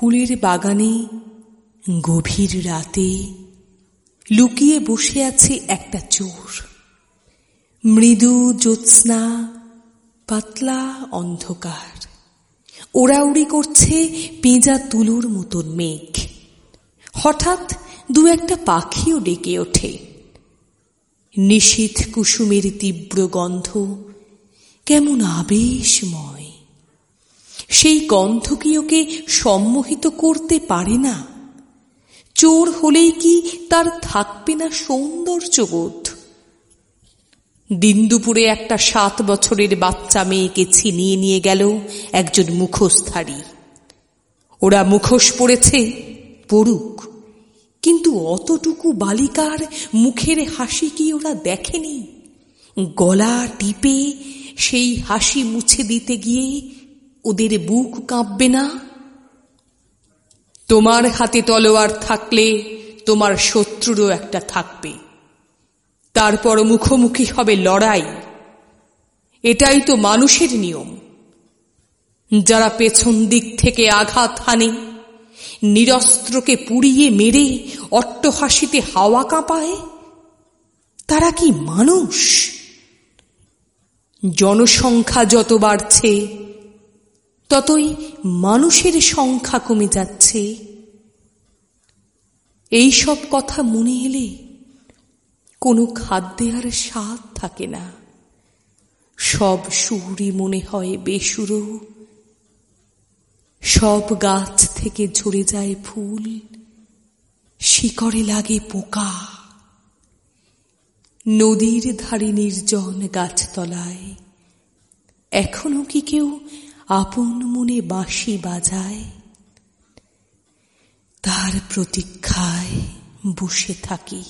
ফুলের বাগানে গভীর রাতে লুকিয়ে বসে আছে একটা চোর। মৃদু জ্যোৎস্না, পাতলা অন্ধকার। ওড়াউড়ি করছে পেঁজা তুলোর মতন মেঘ। হঠাৎ দু একটা পাখিও ডেকে ওঠে। নিশীথ কুসুমের তীব্র গন্ধ, কেমন আবেশময়। সেই গন্ধ কি ওকে সম্মোহিত করতে পারে না। চোর হলেই কি তার থাকবে না সৌন্দর্যবোধ? দিন দুপুরে একটা সাত বছরের বাচ্চা মেয়েকে ছিনিয়ে নিয়ে গেল একজন মুখোশধারী। ওরা মুখোশ পড়েছে পড়ুক কিন্তু অতটুকু বালিকার মুখের হাসি কি ওরা দেখেনি? গলা টিপে সেই হাসি মুছে দিতে গিয়ে ওদের বুক কাঁপবে না? তোমার হাতে তলোয়ার থাকলে তোমার শত্রুরও একটা থাকবে। তারপর মুখোমুখি হবে লড়াই। এটাই তো মানুষের নিয়ম। যারা পেছন দিক থেকে আঘাত হানে, নিরস্ত্রকে পুড়িয়ে মেরে অট্টহাসিতে হাওয়া কাঁপায়, তারা কি মানুষ? জনসংখ্যা যত বাড়ছে ততই মানুষের সংখ্যা কমে যাচ্ছে। এই সব কথা মনে এলে কোনো খাদ্যে আর স্বাদ থাকে না। সব সুরই মনে হয় বেসুরো। সব গাছ থেকে ঝরে যায় ফুল। শিকড়ে লাগে পোকা। নদীর ধারে নির্জন গাছতলায়। এখনও কি কেউ আপন মনে বাঁশি বাজায় তার প্রতীক্ষায় বসে থাকি।